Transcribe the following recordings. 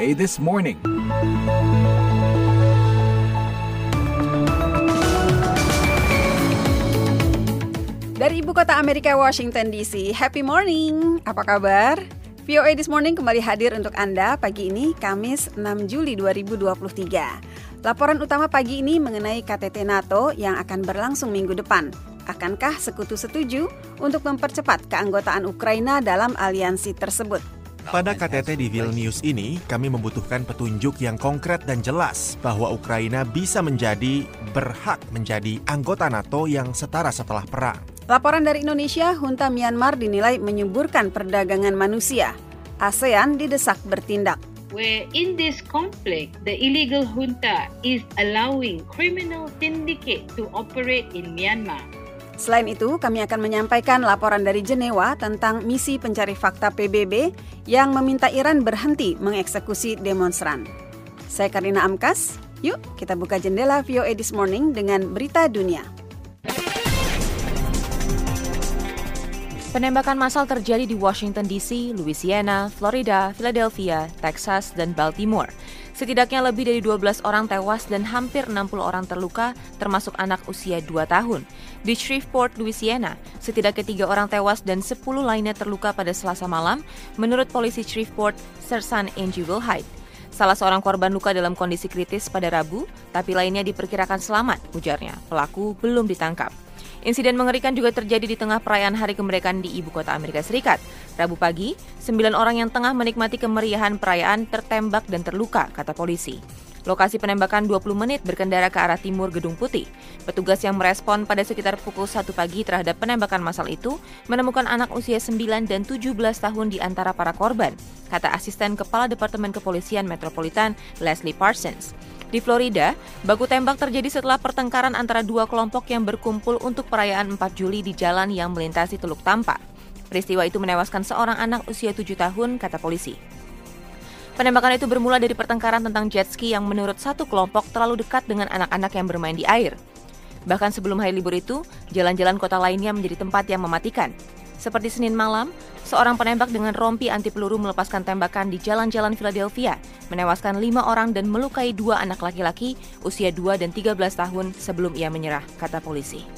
VOA This Morning. Dari ibu kota Amerika Washington DC, happy morning. Apa kabar? VOA This Morning kembali hadir untuk Anda pagi ini Kamis 6 Juli 2023. Laporan utama pagi ini mengenai KTT NATO yang akan berlangsung minggu depan. Akankah sekutu setuju untuk mempercepat keanggotaan Ukraina dalam aliansi tersebut? Pada KTT di Vilnius ini, kami membutuhkan petunjuk yang konkret dan jelas bahwa Ukraina bisa menjadi berhak menjadi anggota NATO yang setara setelah perang. Laporan dari Indonesia, junta Myanmar dinilai menyuburkan perdagangan manusia. ASEAN didesak bertindak. Where in this conflict, the illegal junta is allowing criminal syndicate to operate in Myanmar. Selain itu, kami akan menyampaikan laporan dari Jenewa tentang misi pencari fakta PBB yang meminta Iran berhenti mengeksekusi demonstran. Saya Karina Amkas, yuk kita buka jendela VOA This Morning dengan berita dunia. Penembakan massal terjadi di Washington DC, Louisiana, Florida, Philadelphia, Texas, dan Baltimore. Setidaknya lebih dari 12 orang tewas dan hampir 60 orang terluka, termasuk anak usia 2 tahun. Di Shreveport, Louisiana, setidaknya tiga orang tewas dan 10 lainnya terluka pada selasa malam, menurut polisi Shreveport, Sersan Angie Wilhite. Salah seorang korban luka dalam kondisi kritis pada Rabu, tapi lainnya diperkirakan selamat, ujarnya. Pelaku belum ditangkap. Insiden mengerikan juga terjadi di tengah perayaan Hari Kemerdekaan di ibu kota Amerika Serikat. Rabu pagi, sembilan orang yang tengah menikmati kemeriahan perayaan tertembak dan terluka, kata polisi. Lokasi penembakan 20 menit berkendara ke arah timur Gedung Putih. Petugas yang merespon pada sekitar pukul 1 pagi terhadap penembakan massal itu menemukan anak usia 9 dan 17 tahun di antara para korban, kata asisten Kepala Departemen Kepolisian Metropolitan Leslie Parsons. Di Florida, baku tembak terjadi setelah pertengkaran antara dua kelompok yang berkumpul untuk perayaan 4 Juli di jalan yang melintasi Teluk Tampa. Peristiwa itu menewaskan seorang anak usia 7 tahun, kata polisi. Penembakan itu bermula dari pertengkaran tentang jet ski yang menurut satu kelompok terlalu dekat dengan anak-anak yang bermain di air. Bahkan sebelum hari libur itu, jalan-jalan kota lainnya menjadi tempat yang mematikan. Seperti Senin malam, seorang penembak dengan rompi anti peluru melepaskan tembakan di jalan-jalan Philadelphia, menewaskan lima orang dan melukai dua anak laki-laki usia 2 dan 13 tahun sebelum ia menyerah, kata polisi.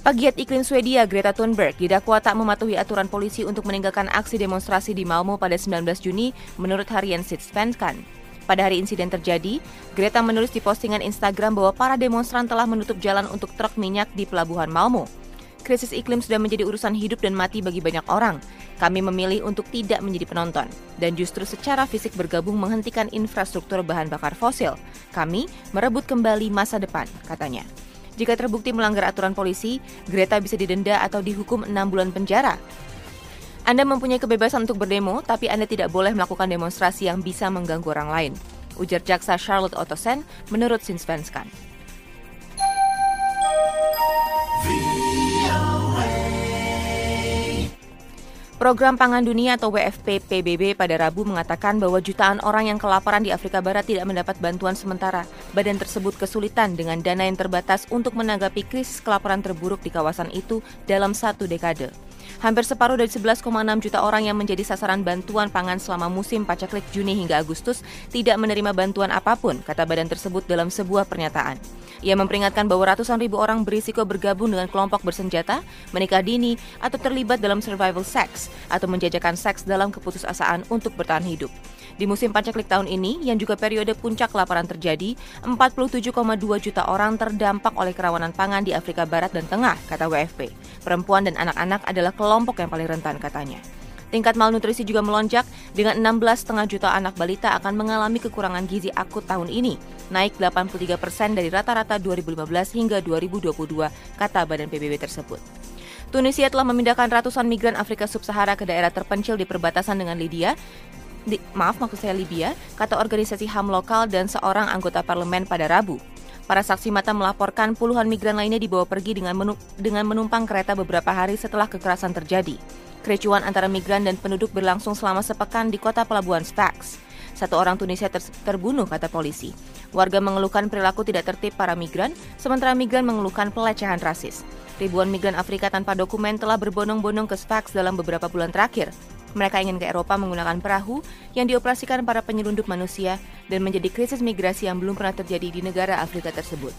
Pegiat iklim Swedia Greta Thunberg didakwa tak mematuhi aturan polisi untuk meninggalkan aksi demonstrasi di Malmo pada 19 Juni menurut harian Sydsvenskan. Pada hari insiden terjadi, Greta menulis di postingan Instagram bahwa para demonstran telah menutup jalan untuk truk minyak di pelabuhan Malmo krisis iklim sudah menjadi urusan hidup dan mati bagi banyak orang. Kami memilih untuk tidak menjadi penonton dan justru secara fisik bergabung menghentikan infrastruktur bahan bakar fosil. Kami merebut kembali masa depan, katanya. Jika terbukti melanggar aturan polisi, Greta bisa didenda atau dihukum 6 bulan penjara. Anda mempunyai kebebasan untuk berdemo, tapi Anda tidak boleh melakukan demonstrasi yang bisa mengganggu orang lain. Ujar jaksa Charlotte Ottosen menurut Sinsvenskan. Program Pangan Dunia atau WFP PBB pada Rabu mengatakan bahwa jutaan orang yang kelaparan di Afrika Barat tidak mendapat bantuan sementara. Badan tersebut kesulitan dengan dana yang terbatas untuk menanggapi krisis kelaparan terburuk di kawasan itu dalam satu dekade. Hampir separuh dari 11,6 juta orang yang menjadi sasaran bantuan pangan selama musim pacaklik Juni hingga Agustus tidak menerima bantuan apa pun, kata badan tersebut dalam sebuah pernyataan. Ia memperingatkan bahwa ratusan ribu orang berisiko bergabung dengan kelompok bersenjata, menikah dini, atau terlibat dalam survival sex, atau menjajakan seks dalam keputusasaan untuk bertahan hidup. Di musim paceklik tahun ini, yang juga periode puncak kelaparan terjadi, 47,2 juta orang terdampak oleh kerawanan pangan di Afrika Barat dan Tengah, kata WFP. Perempuan dan anak-anak adalah kelompok yang paling rentan, katanya. Tingkat malnutrisi juga melonjak dengan 16,5 juta anak balita akan mengalami kekurangan gizi akut tahun ini, naik 83 persen dari rata-rata 2015 hingga 2022, kata Badan PBB tersebut. Tunisia telah memindahkan ratusan migran Afrika Sub-Sahara ke daerah terpencil di perbatasan dengan Libya, di, maaf maksud saya Libya, kata organisasi HAM lokal dan seorang anggota parlemen pada Rabu. Para saksi mata melaporkan puluhan migran lainnya dibawa pergi dengan, menu, dengan menumpang kereta beberapa hari setelah kekerasan terjadi. Kericuan antara migran dan penduduk berlangsung selama sepekan di kota pelabuhan Sfax. Satu orang Tunisia ter terbunuh, kata polisi. Warga mengeluhkan perilaku tidak tertib para migran, sementara migran mengeluhkan pelecehan rasis. Ribuan migran Afrika tanpa dokumen telah berbondong-bondong ke Sfax dalam beberapa bulan terakhir. Mereka ingin ke Eropa menggunakan perahu yang dioperasikan para penyelundup manusia dan menjadi krisis migrasi yang belum pernah terjadi di negara Afrika tersebut.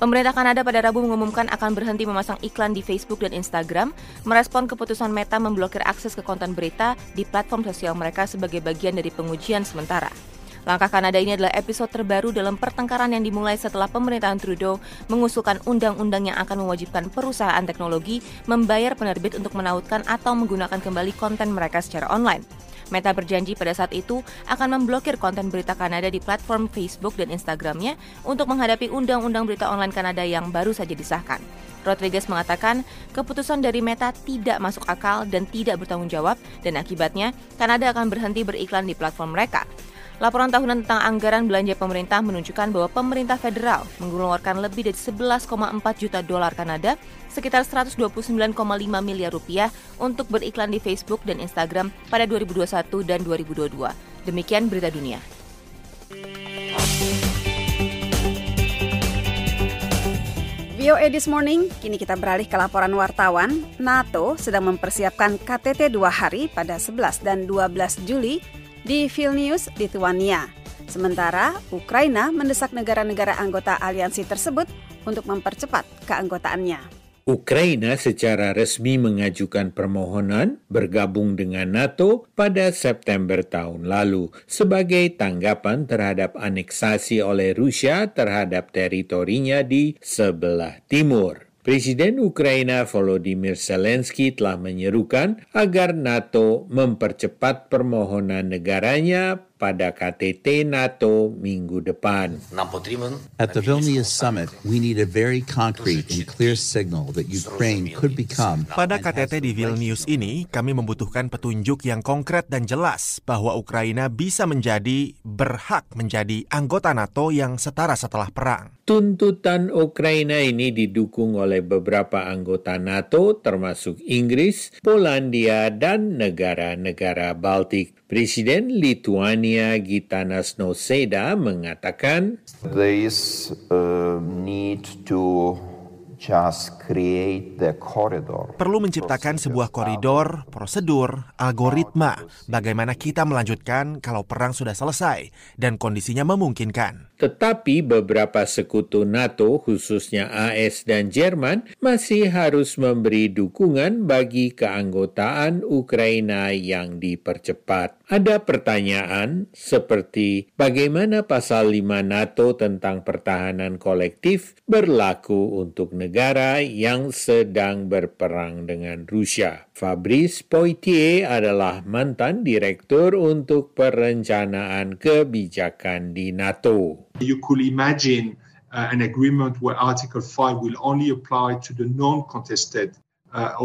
Pemerintah Kanada pada Rabu mengumumkan akan berhenti memasang iklan di Facebook dan Instagram, merespon keputusan Meta memblokir akses ke konten berita di platform sosial mereka sebagai bagian dari pengujian sementara. Langkah Kanada ini adalah episode terbaru dalam pertengkaran yang dimulai setelah pemerintahan Trudeau mengusulkan undang-undang yang akan mewajibkan perusahaan teknologi membayar penerbit untuk menautkan atau menggunakan kembali konten mereka secara online. Meta berjanji pada saat itu akan memblokir konten berita Kanada di platform Facebook dan Instagramnya untuk menghadapi undang-undang berita online Kanada yang baru saja disahkan. Rodriguez mengatakan keputusan dari Meta tidak masuk akal dan tidak bertanggung jawab dan akibatnya Kanada akan berhenti beriklan di platform mereka. Laporan tahunan tentang anggaran belanja pemerintah menunjukkan bahwa pemerintah federal mengeluarkan lebih dari 11,4 juta dolar Kanada, sekitar 129,5 miliar rupiah untuk beriklan di Facebook dan Instagram pada 2021 dan 2022. Demikian berita dunia. VOA This Morning, kini kita beralih ke laporan wartawan. NATO sedang mempersiapkan KTT dua hari pada 11 dan 12 Juli di Vilnius, Lithuania. Sementara Ukraina mendesak negara-negara anggota aliansi tersebut untuk mempercepat keanggotaannya. Ukraina secara resmi mengajukan permohonan bergabung dengan NATO pada September tahun lalu sebagai tanggapan terhadap aneksasi oleh Rusia terhadap teritorinya di sebelah timur. Presiden Ukraina Volodymyr Zelensky telah menyerukan agar NATO mempercepat permohonan negaranya pada KTT NATO minggu depan. At the Vilnius summit, we need a very concrete and clear signal that Ukraine could become Pada KTT di Vilnius ini, kami membutuhkan petunjuk yang konkret dan jelas bahwa Ukraina bisa menjadi berhak menjadi anggota NATO yang setara setelah perang. Tuntutan Ukraina ini didukung oleh beberapa anggota NATO termasuk Inggris, Polandia, dan negara-negara Baltik. Presiden Lituania Gitanas Nausėda mengatakan There is a need to just create the corridor. Perlu menciptakan sebuah koridor, prosedur, algoritma, bagaimana kita melanjutkan kalau perang sudah selesai dan kondisinya memungkinkan. Tetapi beberapa sekutu NATO, khususnya AS dan Jerman, masih harus memberi dukungan bagi keanggotaan Ukraina yang dipercepat. Ada pertanyaan seperti bagaimana pasal 5 NATO tentang pertahanan kolektif berlaku untuk negara yang sedang berperang dengan Rusia. Fabrice Poitier adalah mantan direktur untuk perencanaan kebijakan di NATO. You could imagine uh, an agreement where Article 5 will only apply to the non-contested uh,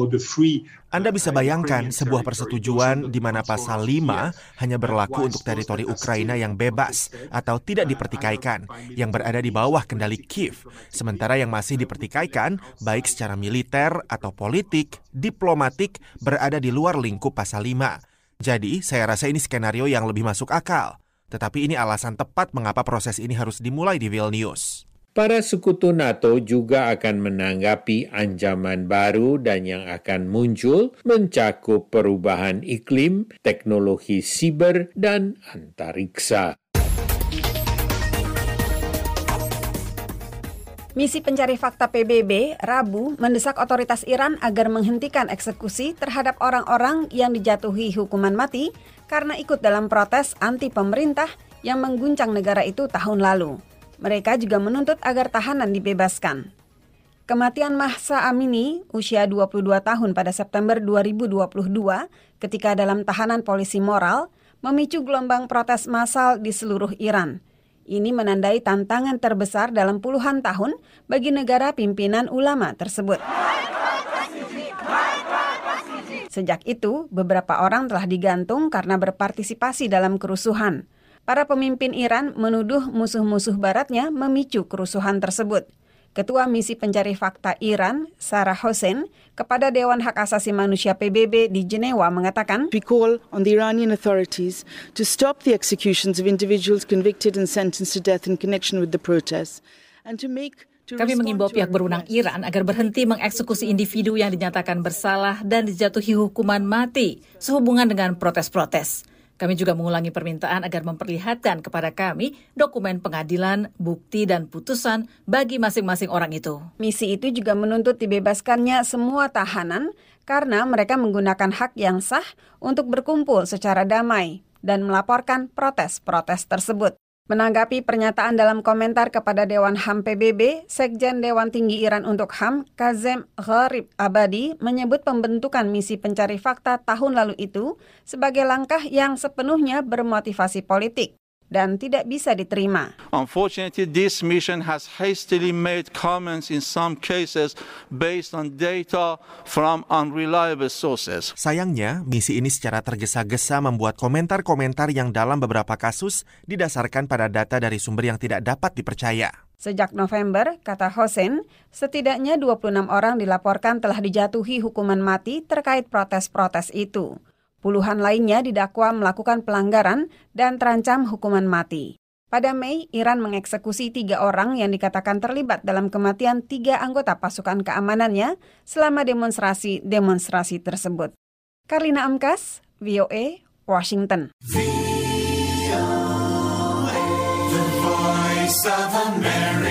Anda bisa bayangkan sebuah persetujuan di mana pasal 5 hanya berlaku untuk teritori Ukraina yang bebas atau tidak dipertikaikan, yang berada di bawah kendali Kiev, sementara yang masih dipertikaikan, baik secara militer atau politik, diplomatik, berada di luar lingkup pasal 5. Jadi, saya rasa ini skenario yang lebih masuk akal. Tetapi ini alasan tepat mengapa proses ini harus dimulai di Vilnius. Para sekutu NATO juga akan menanggapi ancaman baru dan yang akan muncul mencakup perubahan iklim, teknologi siber, dan antariksa. Misi pencari fakta PBB Rabu mendesak otoritas Iran agar menghentikan eksekusi terhadap orang-orang yang dijatuhi hukuman mati karena ikut dalam protes anti pemerintah yang mengguncang negara itu tahun lalu. Mereka juga menuntut agar tahanan dibebaskan. Kematian Mahsa Amini, usia 22 tahun pada September 2022, ketika dalam tahanan polisi moral, memicu gelombang protes massal di seluruh Iran. Ini menandai tantangan terbesar dalam puluhan tahun bagi negara pimpinan ulama tersebut. Sejak itu, beberapa orang telah digantung karena berpartisipasi dalam kerusuhan. Para pemimpin Iran menuduh musuh-musuh baratnya memicu kerusuhan tersebut. Ketua Misi Pencari Fakta Iran, Sarah Hossein, kepada Dewan Hak Asasi Manusia PBB di Jenewa mengatakan, We call on the Iranian authorities to stop the executions of individuals convicted and sentenced to death in connection with the protests and to make Kami mengimbau pihak berwenang Iran agar berhenti mengeksekusi individu yang dinyatakan bersalah dan dijatuhi hukuman mati sehubungan dengan protes-protes. Kami juga mengulangi permintaan agar memperlihatkan kepada kami dokumen pengadilan, bukti, dan putusan bagi masing-masing orang itu. Misi itu juga menuntut dibebaskannya semua tahanan karena mereka menggunakan hak yang sah untuk berkumpul secara damai dan melaporkan protes-protes tersebut. Menanggapi pernyataan dalam komentar kepada Dewan HAM PBB, Sekjen Dewan Tinggi Iran untuk HAM, Kazem Gharib Abadi, menyebut pembentukan misi pencari fakta tahun lalu itu sebagai langkah yang sepenuhnya bermotivasi politik dan tidak bisa diterima. Unfortunately, this mission has hastily made comments in some cases based on data from unreliable sources. Sayangnya, misi ini secara tergesa-gesa membuat komentar-komentar yang dalam beberapa kasus didasarkan pada data dari sumber yang tidak dapat dipercaya. Sejak November, kata Hosen, setidaknya 26 orang dilaporkan telah dijatuhi hukuman mati terkait protes-protes itu. Puluhan lainnya didakwa melakukan pelanggaran dan terancam hukuman mati. Pada Mei, Iran mengeksekusi tiga orang yang dikatakan terlibat dalam kematian tiga anggota pasukan keamanannya selama demonstrasi-demonstrasi tersebut. Karlina Amkas, VOA, Washington. VOA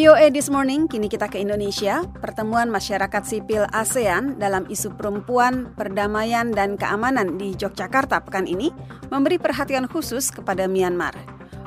This Morning, kini kita ke Indonesia. Pertemuan masyarakat sipil ASEAN dalam isu perempuan, perdamaian, dan keamanan di Yogyakarta pekan ini memberi perhatian khusus kepada Myanmar.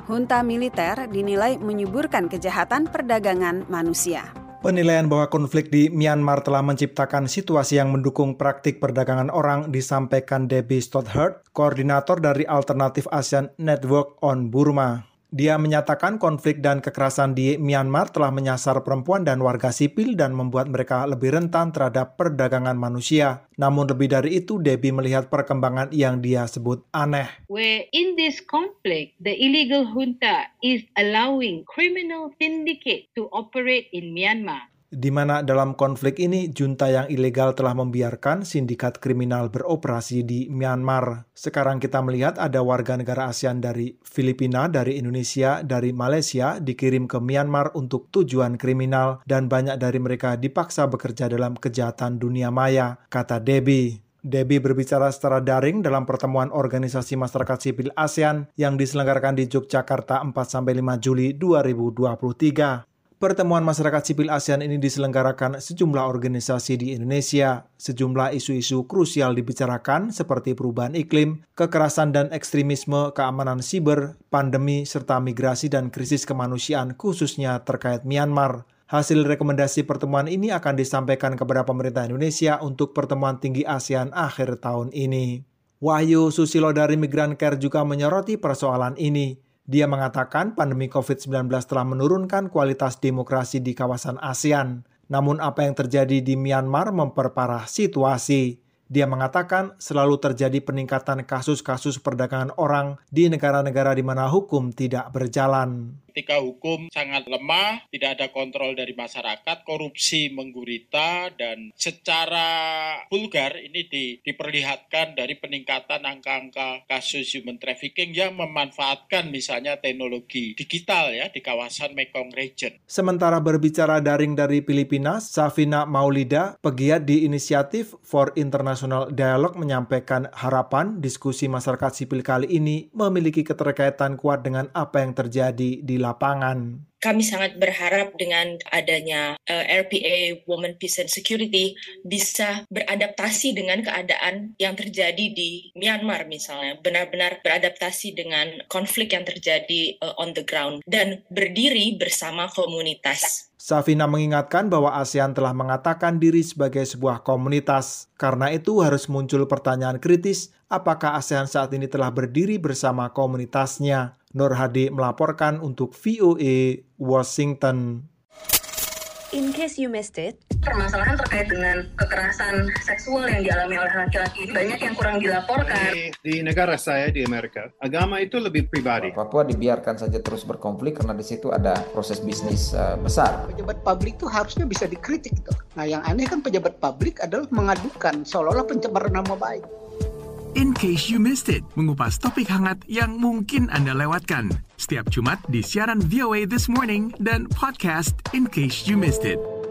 Junta militer dinilai menyuburkan kejahatan perdagangan manusia. Penilaian bahwa konflik di Myanmar telah menciptakan situasi yang mendukung praktik perdagangan orang disampaikan Debbie Stothard, koordinator dari Alternatif ASEAN Network on Burma. Dia menyatakan konflik dan kekerasan di Myanmar telah menyasar perempuan dan warga sipil dan membuat mereka lebih rentan terhadap perdagangan manusia. Namun lebih dari itu, Debbie melihat perkembangan yang dia sebut aneh. Where in this conflict, the illegal junta is allowing criminal syndicate to operate in Myanmar di mana dalam konflik ini junta yang ilegal telah membiarkan sindikat kriminal beroperasi di Myanmar. Sekarang kita melihat ada warga negara ASEAN dari Filipina, dari Indonesia, dari Malaysia dikirim ke Myanmar untuk tujuan kriminal dan banyak dari mereka dipaksa bekerja dalam kejahatan dunia maya, kata Debbie. Debbie berbicara secara daring dalam pertemuan organisasi masyarakat sipil ASEAN yang diselenggarakan di Yogyakarta 4-5 Juli 2023. Pertemuan masyarakat sipil ASEAN ini diselenggarakan sejumlah organisasi di Indonesia. Sejumlah isu-isu krusial dibicarakan seperti perubahan iklim, kekerasan dan ekstremisme, keamanan siber, pandemi, serta migrasi dan krisis kemanusiaan khususnya terkait Myanmar. Hasil rekomendasi pertemuan ini akan disampaikan kepada pemerintah Indonesia untuk pertemuan tinggi ASEAN akhir tahun ini. Wahyu Susilo dari Migran Care juga menyoroti persoalan ini. Dia mengatakan pandemi COVID-19 telah menurunkan kualitas demokrasi di kawasan ASEAN. Namun apa yang terjadi di Myanmar memperparah situasi. Dia mengatakan selalu terjadi peningkatan kasus-kasus perdagangan orang di negara-negara di mana hukum tidak berjalan ketika hukum sangat lemah, tidak ada kontrol dari masyarakat, korupsi menggurita, dan secara vulgar ini di, diperlihatkan dari peningkatan angka-angka kasus human trafficking yang memanfaatkan misalnya teknologi digital ya di kawasan Mekong Region. Sementara berbicara daring dari Filipina, Safina Maulida, pegiat di Inisiatif for International Dialogue menyampaikan harapan diskusi masyarakat sipil kali ini memiliki keterkaitan kuat dengan apa yang terjadi di lapangan. Kami sangat berharap dengan adanya uh, eh, RPA Women Peace and Security bisa beradaptasi dengan keadaan yang terjadi di Myanmar misalnya, benar-benar beradaptasi dengan konflik yang terjadi uh, on the ground dan berdiri bersama komunitas. Safina mengingatkan bahwa ASEAN telah mengatakan diri sebagai sebuah komunitas. Karena itu harus muncul pertanyaan kritis, apakah ASEAN saat ini telah berdiri bersama komunitasnya? Nur Hadi melaporkan untuk VOA Washington. In case you missed it, permasalahan terkait dengan kekerasan seksual yang dialami oleh laki-laki banyak yang kurang dilaporkan. Di, di negara saya di Amerika, agama itu lebih pribadi. Papua dibiarkan saja terus berkonflik karena di situ ada proses bisnis uh, besar. Pejabat publik itu harusnya bisa dikritik tuh. Nah, yang aneh kan pejabat publik adalah mengadukan seolah-olah pencemaran nama baik. In Case You Missed It, mengupas topik hangat yang mungkin Anda lewatkan. Setiap Jumat di siaran VOA This Morning dan podcast In Case You Missed It.